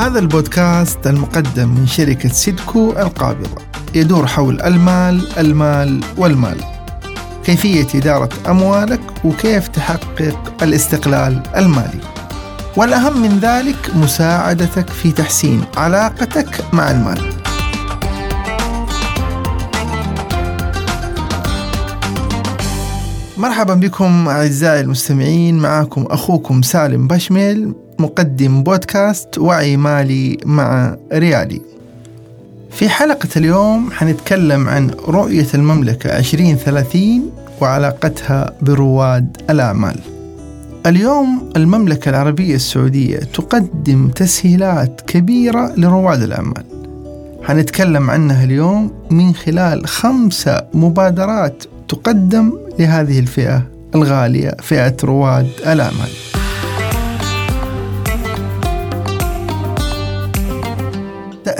هذا البودكاست المقدم من شركة سيدكو القابضة. يدور حول المال المال والمال. كيفية إدارة أموالك وكيف تحقق الاستقلال المالي. والأهم من ذلك مساعدتك في تحسين علاقتك مع المال. مرحبا بكم أعزائي المستمعين. معكم أخوكم سالم بشميل. مقدم بودكاست وعي مالي مع ريالي. في حلقة اليوم حنتكلم عن رؤية المملكة 2030 وعلاقتها برواد الأعمال. اليوم المملكة العربية السعودية تقدم تسهيلات كبيرة لرواد الأعمال. حنتكلم عنها اليوم من خلال خمسة مبادرات تقدم لهذه الفئة الغالية فئة رواد الأعمال.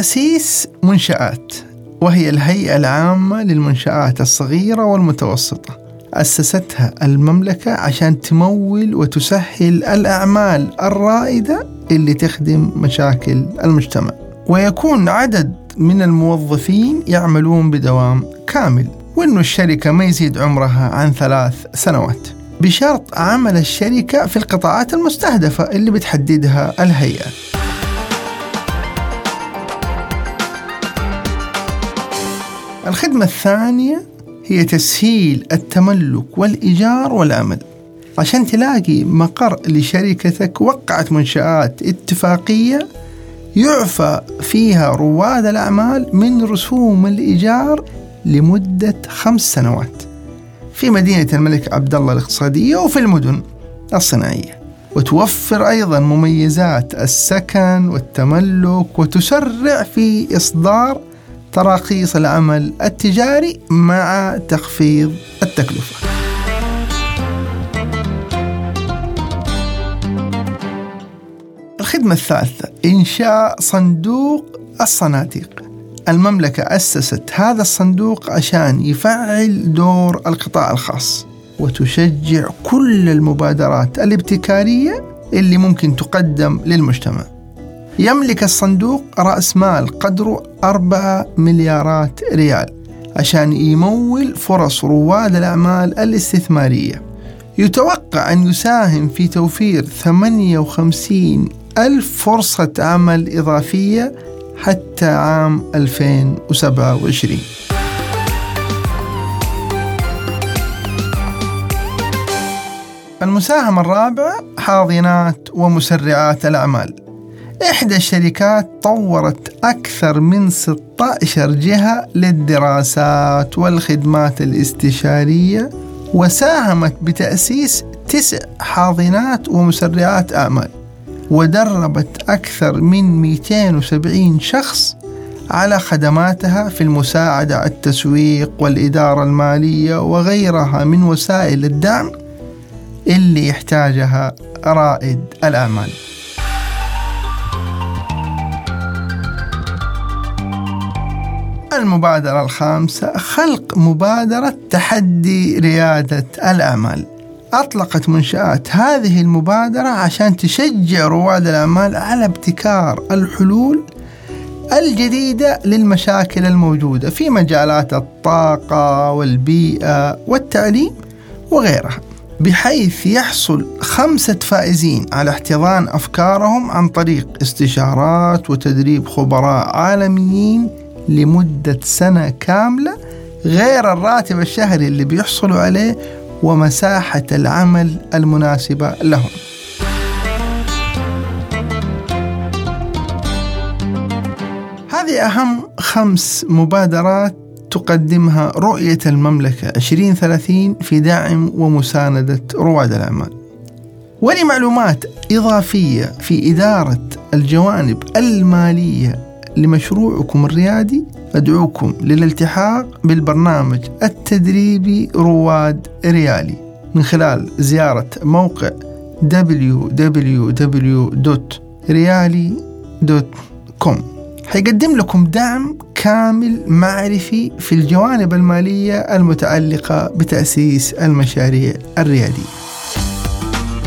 تأسيس منشآت وهي الهيئة العامة للمنشآت الصغيرة والمتوسطة. أسستها المملكة عشان تمول وتسهل الأعمال الرائدة اللي تخدم مشاكل المجتمع. ويكون عدد من الموظفين يعملون بدوام كامل وأن الشركة ما يزيد عمرها عن ثلاث سنوات. بشرط عمل الشركة في القطاعات المستهدفة اللي بتحددها الهيئة. الخدمة الثانية هي تسهيل التملك والإيجار والعمل. عشان تلاقي مقر لشركتك وقعت منشآت اتفاقية يعفى فيها رواد الأعمال من رسوم الإيجار لمدة خمس سنوات. في مدينة الملك عبد الله الاقتصادية وفي المدن الصناعية. وتوفر أيضا مميزات السكن والتملك وتسرع في إصدار تراخيص العمل التجاري مع تخفيض التكلفة. الخدمة الثالثة إنشاء صندوق الصناديق. المملكة أسست هذا الصندوق عشان يفعل دور القطاع الخاص وتشجع كل المبادرات الابتكارية اللي ممكن تقدم للمجتمع. يملك الصندوق رأس مال قدره أربعة مليارات ريال عشان يمول فرص رواد الأعمال الاستثمارية. يتوقع أن يساهم في توفير 58 ألف فرصة عمل إضافية حتى عام 2027 المساهمة الرابعة حاضنات ومسرعات الأعمال. إحدى الشركات طورت أكثر من 16 جهة للدراسات والخدمات الاستشارية وساهمت بتأسيس تسع حاضنات ومسرعات أعمال ودربت أكثر من 270 شخص على خدماتها في المساعدة على التسويق والإدارة المالية وغيرها من وسائل الدعم اللي يحتاجها رائد الأعمال المبادرة الخامسة خلق مبادرة تحدي ريادة الأعمال أطلقت منشآت هذه المبادرة عشان تشجع رواد الأعمال على ابتكار الحلول الجديدة للمشاكل الموجودة في مجالات الطاقة والبيئة والتعليم وغيرها بحيث يحصل خمسة فائزين على احتضان أفكارهم عن طريق استشارات وتدريب خبراء عالميين لمدة سنة كاملة غير الراتب الشهري اللي بيحصلوا عليه ومساحة العمل المناسبة لهم. هذه أهم خمس مبادرات تقدمها رؤية المملكة 2030 في دعم ومساندة رواد الأعمال. ولمعلومات إضافية في إدارة الجوانب المالية لمشروعكم الريادي أدعوكم للالتحاق بالبرنامج التدريبي رواد ريالي من خلال زيارة موقع www.riali.com حيقدم لكم دعم كامل معرفي في الجوانب المالية المتعلقة بتأسيس المشاريع الريادية.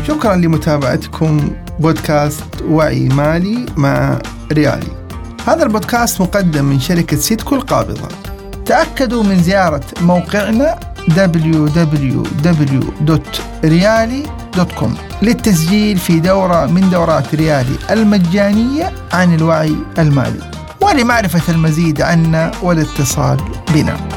شكرا لمتابعتكم بودكاست وعي مالي مع ريالي. هذا البودكاست مقدم من شركة سيدكو القابضة. تأكدوا من زيارة موقعنا www.riali.com للتسجيل في دورة من دورات ريالي المجانية عن الوعي المالي. ولمعرفة المزيد عنا والاتصال بنا.